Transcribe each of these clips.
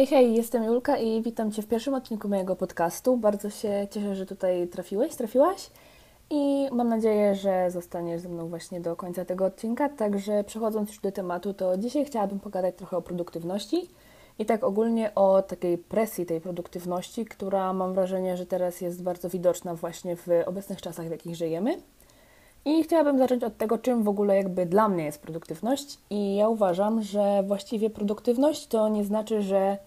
Hej, hej, jestem Julka i witam Cię w pierwszym odcinku mojego podcastu. Bardzo się cieszę, że tutaj trafiłeś, trafiłaś i mam nadzieję, że zostaniesz ze mną właśnie do końca tego odcinka. Także przechodząc już do tematu, to dzisiaj chciałabym pogadać trochę o produktywności i tak ogólnie o takiej presji tej produktywności, która mam wrażenie, że teraz jest bardzo widoczna właśnie w obecnych czasach, w jakich żyjemy. I chciałabym zacząć od tego, czym w ogóle jakby dla mnie jest produktywność. I ja uważam, że właściwie produktywność to nie znaczy, że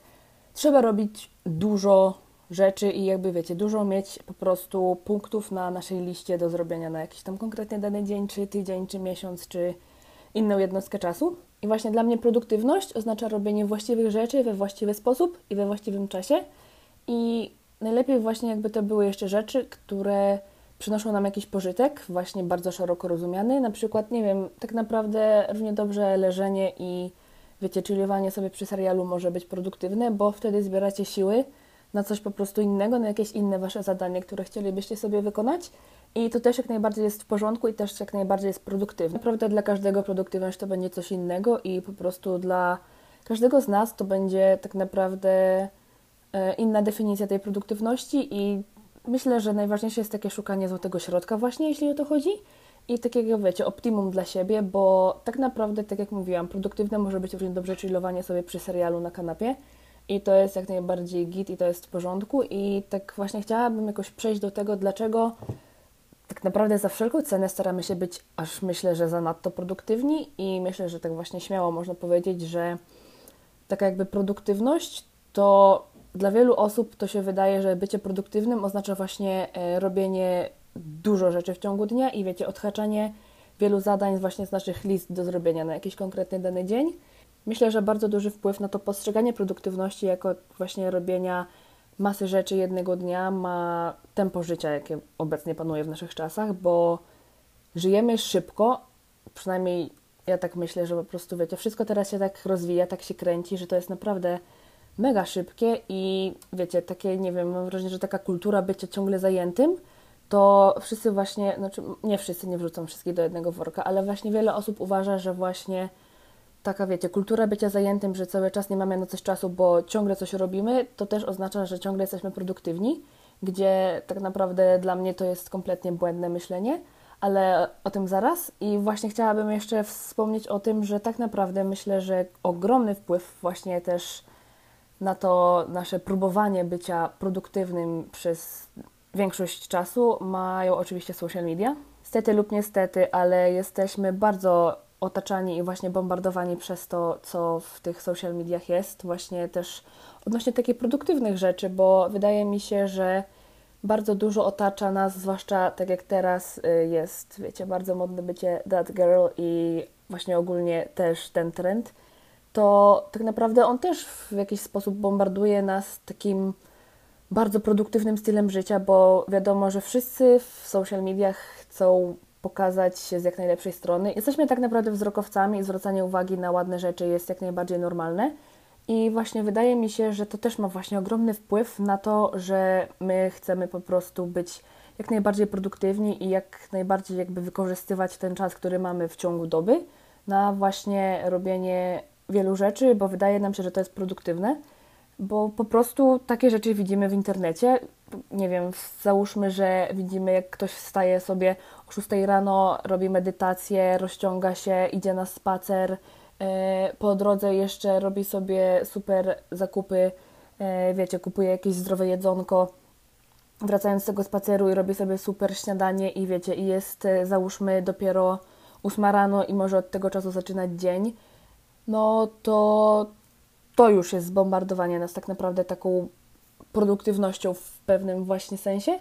trzeba robić dużo rzeczy i jakby wiecie, dużo mieć po prostu punktów na naszej liście do zrobienia na jakiś tam konkretnie dany dzień, czy tydzień, czy miesiąc, czy inną jednostkę czasu. I właśnie dla mnie produktywność oznacza robienie właściwych rzeczy we właściwy sposób i we właściwym czasie. I najlepiej właśnie jakby to były jeszcze rzeczy, które przynoszą nam jakiś pożytek, właśnie bardzo szeroko rozumiany. Na przykład, nie wiem, tak naprawdę równie dobrze leżenie i wiecie, chillowanie sobie przy serialu może być produktywne, bo wtedy zbieracie siły na coś po prostu innego, na jakieś inne wasze zadanie, które chcielibyście sobie wykonać. I to też jak najbardziej jest w porządku i też jak najbardziej jest produktywne. Naprawdę dla każdego produktywność to będzie coś innego i po prostu dla każdego z nas to będzie tak naprawdę e, inna definicja tej produktywności i myślę, że najważniejsze jest takie szukanie złotego środka właśnie, jeśli o to chodzi. I takiego, wiecie, optimum dla siebie, bo tak naprawdę, tak jak mówiłam, produktywne może być równie dobrze chillowanie sobie przy serialu na kanapie i to jest jak najbardziej git i to jest w porządku i tak właśnie chciałabym jakoś przejść do tego, dlaczego tak naprawdę za wszelką cenę staramy się być, aż myślę, że zanadto produktywni i myślę, że tak właśnie śmiało można powiedzieć, że taka jakby produktywność to dla wielu osób to się wydaje, że bycie produktywnym oznacza właśnie e, robienie dużo rzeczy w ciągu dnia i wiecie, odhaczanie wielu zadań właśnie z naszych list do zrobienia na jakiś konkretny dany dzień. Myślę, że bardzo duży wpływ na to postrzeganie produktywności jako właśnie robienia masy rzeczy jednego dnia ma tempo życia, jakie obecnie panuje w naszych czasach, bo żyjemy szybko, przynajmniej ja tak myślę, że po prostu wiecie, wszystko teraz się tak rozwija, tak się kręci, że to jest naprawdę mega szybkie i wiecie, takie, nie wiem, mam wrażenie, że taka kultura bycia ciągle zajętym, to wszyscy właśnie, znaczy nie wszyscy, nie wrzucą wszystkich do jednego worka, ale właśnie wiele osób uważa, że właśnie taka, wiecie, kultura bycia zajętym, że cały czas nie mamy na coś czasu, bo ciągle coś robimy, to też oznacza, że ciągle jesteśmy produktywni, gdzie tak naprawdę dla mnie to jest kompletnie błędne myślenie, ale o tym zaraz. I właśnie chciałabym jeszcze wspomnieć o tym, że tak naprawdę myślę, że ogromny wpływ właśnie też na to nasze próbowanie bycia produktywnym przez większość czasu mają oczywiście social media. Stety lub niestety, ale jesteśmy bardzo otaczani i właśnie bombardowani przez to, co w tych social mediach jest, właśnie też odnośnie takich produktywnych rzeczy, bo wydaje mi się, że bardzo dużo otacza nas, zwłaszcza tak jak teraz y, jest, wiecie, bardzo modne bycie that girl i właśnie ogólnie też ten trend to tak naprawdę on też w jakiś sposób bombarduje nas takim bardzo produktywnym stylem życia, bo wiadomo, że wszyscy w social mediach chcą pokazać się z jak najlepszej strony. Jesteśmy tak naprawdę wzrokowcami i zwracanie uwagi na ładne rzeczy jest jak najbardziej normalne. I właśnie wydaje mi się, że to też ma właśnie ogromny wpływ na to, że my chcemy po prostu być jak najbardziej produktywni i jak najbardziej jakby wykorzystywać ten czas, który mamy w ciągu doby na właśnie robienie wielu rzeczy, bo wydaje nam się, że to jest produktywne, bo po prostu takie rzeczy widzimy w internecie. Nie wiem, załóżmy, że widzimy, jak ktoś wstaje sobie o 6 rano, robi medytację, rozciąga się, idzie na spacer, e, po drodze jeszcze robi sobie super zakupy, e, wiecie, kupuje jakieś zdrowe jedzonko, wracając z tego spaceru i robi sobie super śniadanie i wiecie, i jest e, załóżmy dopiero 8 rano i może od tego czasu zaczynać dzień no to to już jest zbombardowanie nas tak naprawdę taką produktywnością w pewnym właśnie sensie.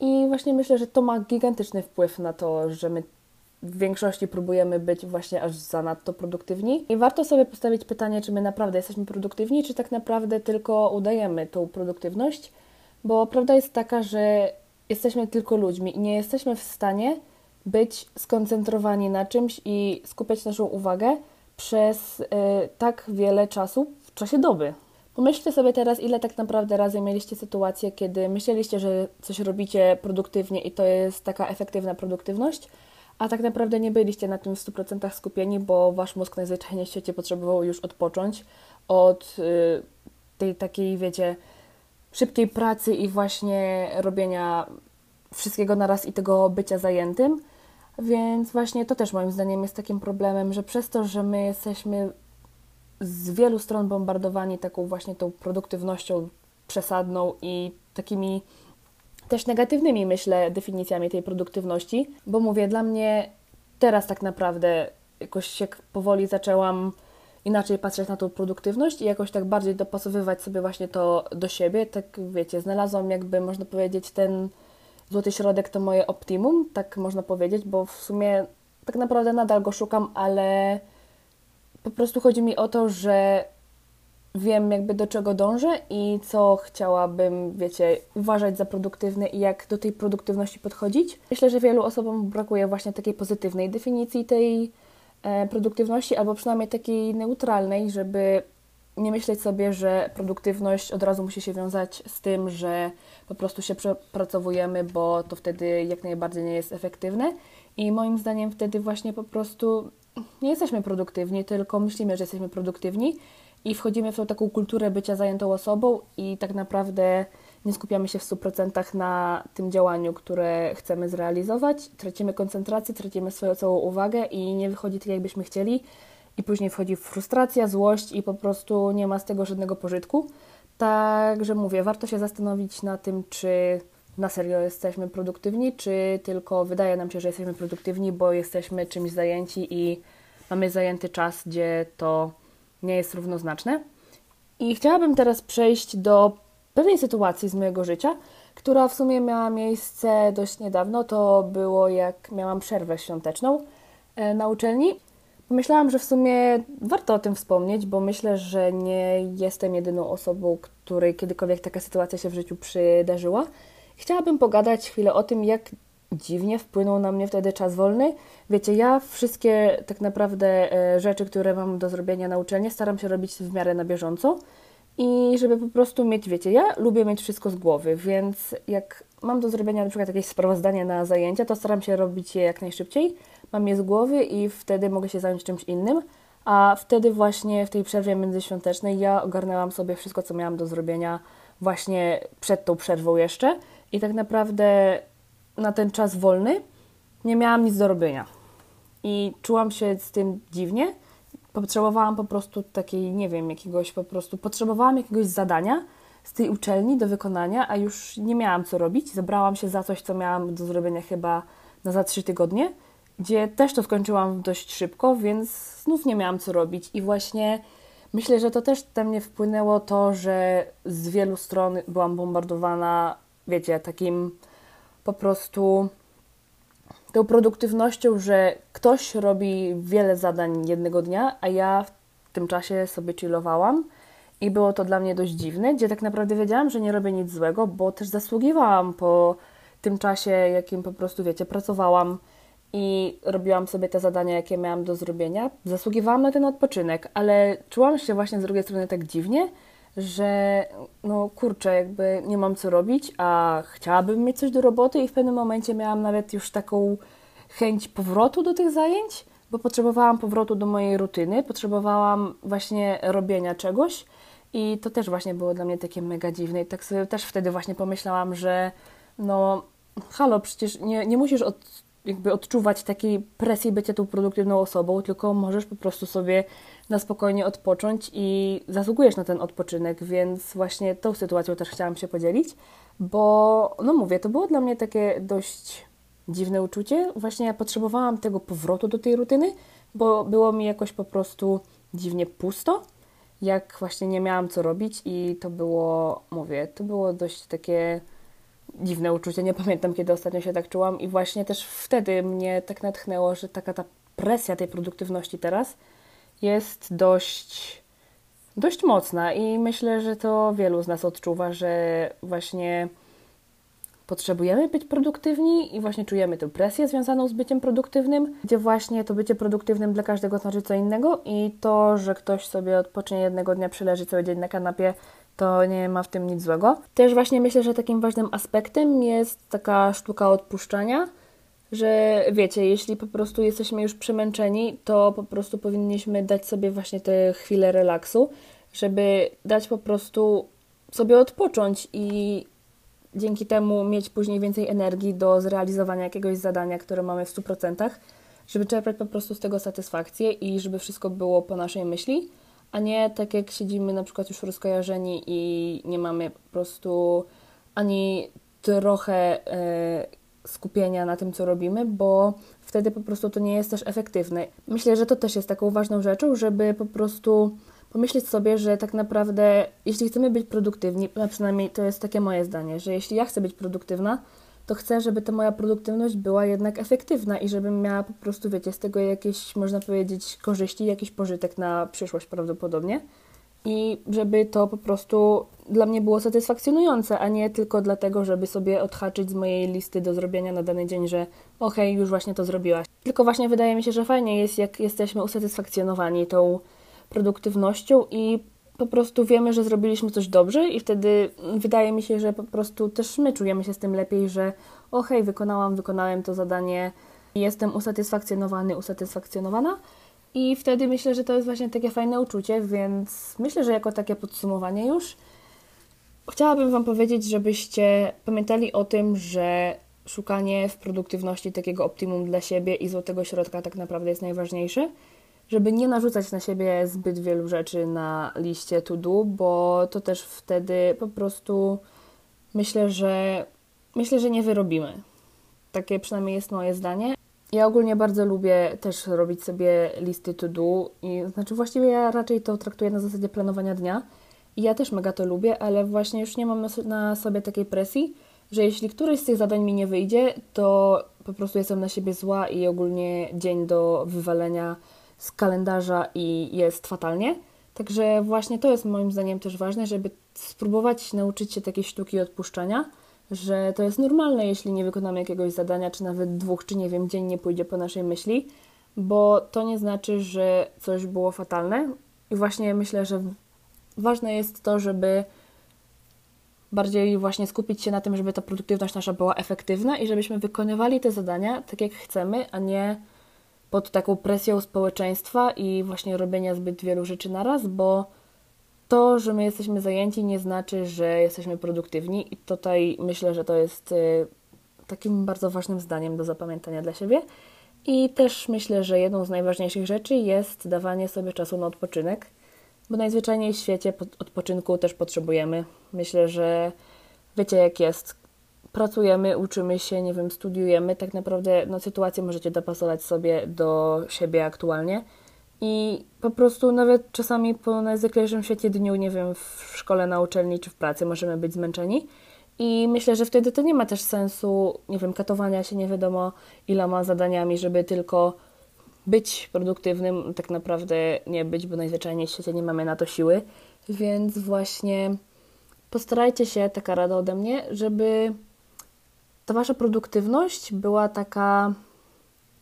I właśnie myślę, że to ma gigantyczny wpływ na to, że my w większości próbujemy być właśnie aż zanadto produktywni. I warto sobie postawić pytanie, czy my naprawdę jesteśmy produktywni, czy tak naprawdę tylko udajemy tą produktywność, bo prawda jest taka, że jesteśmy tylko ludźmi i nie jesteśmy w stanie być skoncentrowani na czymś i skupiać naszą uwagę przez y, tak wiele czasu w czasie doby. Pomyślcie sobie teraz, ile tak naprawdę razy mieliście sytuację, kiedy myśleliście, że coś robicie produktywnie i to jest taka efektywna produktywność, a tak naprawdę nie byliście na tym w 100% skupieni, bo wasz mózg najzwyczajniej w świecie potrzebował już odpocząć od y, tej takiej, wiecie, szybkiej pracy i właśnie robienia wszystkiego naraz i tego bycia zajętym. Więc właśnie to też moim zdaniem jest takim problemem, że przez to, że my jesteśmy z wielu stron bombardowani taką właśnie tą produktywnością przesadną i takimi też negatywnymi, myślę, definicjami tej produktywności, bo mówię, dla mnie teraz tak naprawdę jakoś się powoli zaczęłam inaczej patrzeć na tą produktywność i jakoś tak bardziej dopasowywać sobie właśnie to do siebie. Tak wiecie, znalazłam jakby, można powiedzieć, ten złoty środek to moje optimum, tak można powiedzieć, bo w sumie tak naprawdę nadal go szukam, ale po prostu chodzi mi o to, że wiem jakby do czego dążę i co chciałabym, wiecie, uważać za produktywne i jak do tej produktywności podchodzić. Myślę, że wielu osobom brakuje właśnie takiej pozytywnej definicji tej e, produktywności, albo przynajmniej takiej neutralnej, żeby nie myśleć sobie, że produktywność od razu musi się wiązać z tym, że po prostu się przepracowujemy, bo to wtedy jak najbardziej nie jest efektywne. I moim zdaniem wtedy właśnie po prostu nie jesteśmy produktywni, tylko myślimy, że jesteśmy produktywni i wchodzimy w tą taką kulturę bycia zajętą osobą i tak naprawdę nie skupiamy się w 100% na tym działaniu, które chcemy zrealizować. Tracimy koncentrację, tracimy swoją całą uwagę i nie wychodzi tak, jakbyśmy chcieli. I później wchodzi frustracja, złość i po prostu nie ma z tego żadnego pożytku. Także mówię, warto się zastanowić na tym, czy na serio jesteśmy produktywni, czy tylko wydaje nam się, że jesteśmy produktywni, bo jesteśmy czymś zajęci i mamy zajęty czas, gdzie to nie jest równoznaczne. I chciałabym teraz przejść do pewnej sytuacji z mojego życia, która w sumie miała miejsce dość niedawno. To było jak miałam przerwę świąteczną e, na uczelni. Pomyślałam, że w sumie warto o tym wspomnieć, bo myślę, że nie jestem jedyną osobą, której kiedykolwiek taka sytuacja się w życiu przydarzyła. Chciałabym pogadać chwilę o tym, jak dziwnie wpłynął na mnie wtedy czas wolny. Wiecie, ja wszystkie tak naprawdę e, rzeczy, które mam do zrobienia na uczelni, staram się robić w miarę na bieżąco i żeby po prostu mieć, wiecie, ja lubię mieć wszystko z głowy, więc jak mam do zrobienia na przykład jakieś sprawozdanie na zajęcia, to staram się robić je jak najszybciej, mam je z głowy i wtedy mogę się zająć czymś innym, a wtedy właśnie w tej przerwie międzyświątecznej ja ogarnęłam sobie wszystko, co miałam do zrobienia właśnie przed tą przerwą jeszcze i tak naprawdę na ten czas wolny nie miałam nic do robienia. I czułam się z tym dziwnie. Potrzebowałam po prostu takiej, nie wiem, jakiegoś po prostu, potrzebowałam jakiegoś zadania z tej uczelni do wykonania, a już nie miałam co robić. Zabrałam się za coś, co miałam do zrobienia chyba na za trzy tygodnie, gdzie też to skończyłam dość szybko, więc znów nie miałam co robić. I właśnie myślę, że to też na mnie wpłynęło to, że z wielu stron byłam bombardowana, wiecie, takim po prostu tą produktywnością, że ktoś robi wiele zadań jednego dnia, a ja w tym czasie sobie chillowałam i było to dla mnie dość dziwne, gdzie tak naprawdę wiedziałam, że nie robię nic złego, bo też zasługiwałam po tym czasie, jakim po prostu, wiecie, pracowałam i robiłam sobie te zadania, jakie miałam do zrobienia. Zasługiwałam na ten odpoczynek, ale czułam się właśnie z drugiej strony tak dziwnie, że no kurczę, jakby nie mam co robić, a chciałabym mieć coś do roboty i w pewnym momencie miałam nawet już taką chęć powrotu do tych zajęć, bo potrzebowałam powrotu do mojej rutyny, potrzebowałam właśnie robienia czegoś i to też właśnie było dla mnie takie mega dziwne i tak sobie też wtedy właśnie pomyślałam, że no halo, przecież nie, nie musisz od, jakby odczuwać takiej presji bycia tą produktywną osobą, tylko możesz po prostu sobie na spokojnie odpocząć i zasługujesz na ten odpoczynek, więc właśnie tą sytuacją też chciałam się podzielić, bo no mówię, to było dla mnie takie dość dziwne uczucie. Właśnie ja potrzebowałam tego powrotu do tej rutyny, bo było mi jakoś po prostu dziwnie pusto, jak właśnie nie miałam co robić i to było, mówię, to było dość takie dziwne uczucie. Nie pamiętam, kiedy ostatnio się tak czułam i właśnie też wtedy mnie tak natchnęło, że taka ta presja tej produktywności teraz jest dość, dość mocna i myślę, że to wielu z nas odczuwa, że właśnie potrzebujemy być produktywni i właśnie czujemy tę presję związaną z byciem produktywnym, gdzie właśnie to bycie produktywnym dla każdego znaczy co innego i to, że ktoś sobie odpocznie jednego dnia, przyleży cały dzień na kanapie, to nie ma w tym nic złego. Też właśnie myślę, że takim ważnym aspektem jest taka sztuka odpuszczania, że wiecie, jeśli po prostu jesteśmy już przemęczeni, to po prostu powinniśmy dać sobie właśnie te chwile relaksu. żeby dać po prostu sobie odpocząć i dzięki temu mieć później więcej energii do zrealizowania jakiegoś zadania, które mamy w 100%, żeby czerpać po prostu z tego satysfakcję i żeby wszystko było po naszej myśli, a nie tak jak siedzimy na przykład już rozkojarzeni i nie mamy po prostu ani trochę e, skupienia na tym, co robimy, bo wtedy po prostu to nie jest też efektywne. Myślę, że to też jest taką ważną rzeczą, żeby po prostu pomyśleć sobie, że tak naprawdę, jeśli chcemy być produktywni, a przynajmniej to jest takie moje zdanie, że jeśli ja chcę być produktywna, to chcę, żeby ta moja produktywność była jednak efektywna i żebym miała po prostu, wiecie, z tego jakieś, można powiedzieć, korzyści, jakiś pożytek na przyszłość prawdopodobnie. I żeby to po prostu dla mnie było satysfakcjonujące, a nie tylko dlatego, żeby sobie odhaczyć z mojej listy do zrobienia na dany dzień, że okej, okay, już właśnie to zrobiłaś. Tylko właśnie wydaje mi się, że fajnie jest, jak jesteśmy usatysfakcjonowani tą produktywnością i po prostu wiemy, że zrobiliśmy coś dobrze i wtedy wydaje mi się, że po prostu też my czujemy się z tym lepiej, że o hej, wykonałam, wykonałem to zadanie, jestem usatysfakcjonowany, usatysfakcjonowana. I wtedy myślę, że to jest właśnie takie fajne uczucie, więc myślę, że jako takie podsumowanie już. Chciałabym Wam powiedzieć, żebyście pamiętali o tym, że szukanie w produktywności takiego optimum dla siebie i złotego środka tak naprawdę jest najważniejsze żeby nie narzucać na siebie zbyt wielu rzeczy na liście to do, bo to też wtedy po prostu myślę, że myślę, że nie wyrobimy. Takie przynajmniej jest moje zdanie. Ja ogólnie bardzo lubię też robić sobie listy to do i znaczy właściwie ja raczej to traktuję na zasadzie planowania dnia. I ja też mega to lubię, ale właśnie już nie mam na sobie takiej presji, że jeśli któreś z tych zadań mi nie wyjdzie, to po prostu jestem na siebie zła i ogólnie dzień do wywalenia z kalendarza i jest fatalnie. Także właśnie to jest moim zdaniem też ważne, żeby spróbować nauczyć się takiej sztuki odpuszczania, że to jest normalne, jeśli nie wykonamy jakiegoś zadania, czy nawet dwóch, czy nie wiem, dzień nie pójdzie po naszej myśli, bo to nie znaczy, że coś było fatalne. I właśnie myślę, że ważne jest to, żeby bardziej właśnie skupić się na tym, żeby ta produktywność nasza była efektywna i żebyśmy wykonywali te zadania tak, jak chcemy, a nie pod taką presją społeczeństwa i właśnie robienia zbyt wielu rzeczy naraz, bo to, że my jesteśmy zajęci, nie znaczy, że jesteśmy produktywni, i tutaj myślę, że to jest y, takim bardzo ważnym zdaniem do zapamiętania dla siebie. I też myślę, że jedną z najważniejszych rzeczy jest dawanie sobie czasu na odpoczynek, bo najzwyczajniej w świecie odpoczynku też potrzebujemy. Myślę, że wiecie jak jest pracujemy, uczymy się, nie wiem, studiujemy, tak naprawdę no, sytuację możecie dopasować sobie do siebie aktualnie. I po prostu nawet czasami po najzwyklejszym świecie dniu, nie wiem, w szkole, na uczelni czy w pracy możemy być zmęczeni. I myślę, że wtedy to nie ma też sensu, nie wiem, katowania się nie wiadomo iloma zadaniami, żeby tylko być produktywnym, tak naprawdę nie być, bo najzwyczajniej w świecie nie mamy na to siły. Więc właśnie postarajcie się, taka rada ode mnie, żeby ta wasza produktywność była taka,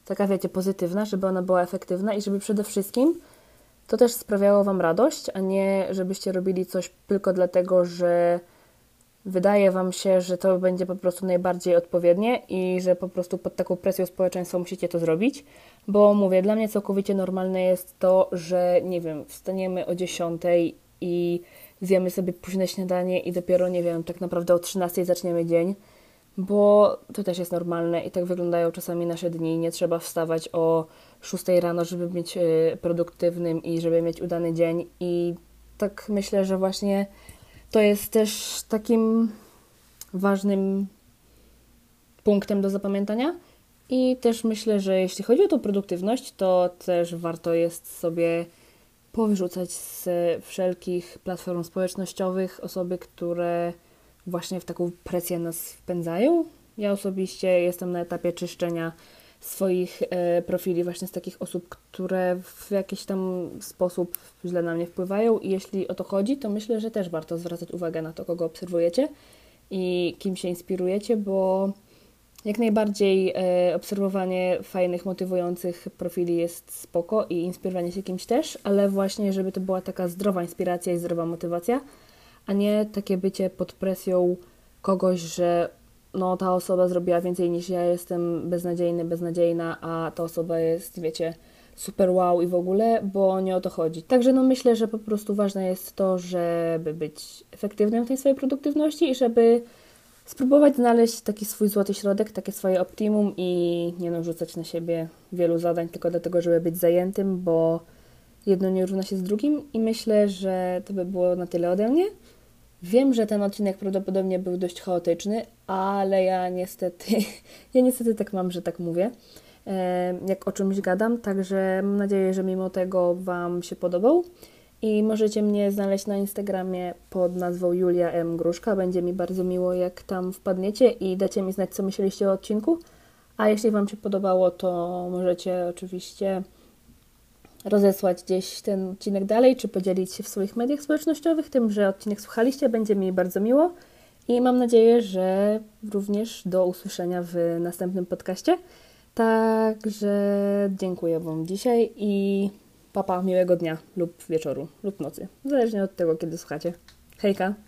taka wiecie, pozytywna, żeby ona była efektywna i żeby przede wszystkim to też sprawiało wam radość, a nie żebyście robili coś tylko dlatego, że wydaje wam się, że to będzie po prostu najbardziej odpowiednie i że po prostu pod taką presją społeczeństwa musicie to zrobić, bo mówię, dla mnie całkowicie normalne jest to, że nie wiem, wstaniemy o 10 i zjemy sobie późne śniadanie i dopiero, nie wiem, tak naprawdę o 13 zaczniemy dzień bo to też jest normalne i tak wyglądają czasami nasze dni. Nie trzeba wstawać o 6 rano, żeby być e, produktywnym i żeby mieć udany dzień. I tak myślę, że właśnie to jest też takim ważnym punktem do zapamiętania. I też myślę, że jeśli chodzi o tą produktywność, to też warto jest sobie powyrzucać z wszelkich platform społecznościowych osoby, które właśnie w taką presję nas wpędzają. Ja osobiście jestem na etapie czyszczenia swoich e, profili właśnie z takich osób, które w jakiś tam sposób źle na mnie wpływają i jeśli o to chodzi, to myślę, że też warto zwracać uwagę na to, kogo obserwujecie i kim się inspirujecie, bo jak najbardziej e, obserwowanie fajnych, motywujących profili jest spoko i inspirowanie się kimś też, ale właśnie, żeby to była taka zdrowa inspiracja i zdrowa motywacja, a nie takie bycie pod presją kogoś, że no ta osoba zrobiła więcej niż ja, jestem beznadziejny, beznadziejna, a ta osoba jest, wiecie, super wow i w ogóle, bo nie o to chodzi. Także no myślę, że po prostu ważne jest to, żeby być efektywnym w tej swojej produktywności i żeby spróbować znaleźć taki swój złoty środek, takie swoje optimum i nie narzucać na siebie wielu zadań tylko dlatego, żeby być zajętym, bo jedno nie równa się z drugim i myślę, że to by było na tyle ode mnie. Wiem, że ten odcinek prawdopodobnie był dość chaotyczny, ale ja niestety, ja niestety tak mam, że tak mówię, jak o czymś gadam, także mam nadzieję, że mimo tego Wam się podobał. I możecie mnie znaleźć na Instagramie pod nazwą Julia M. Gruszka. Będzie mi bardzo miło, jak tam wpadniecie i dacie mi znać, co myśleliście o odcinku. A jeśli Wam się podobało, to możecie oczywiście rozesłać gdzieś ten odcinek dalej, czy podzielić się w swoich mediach społecznościowych tym, że odcinek słuchaliście. Będzie mi bardzo miło i mam nadzieję, że również do usłyszenia w następnym podcaście. Także dziękuję Wam dzisiaj i papa miłego dnia lub wieczoru lub nocy, zależnie od tego, kiedy słuchacie. Hejka!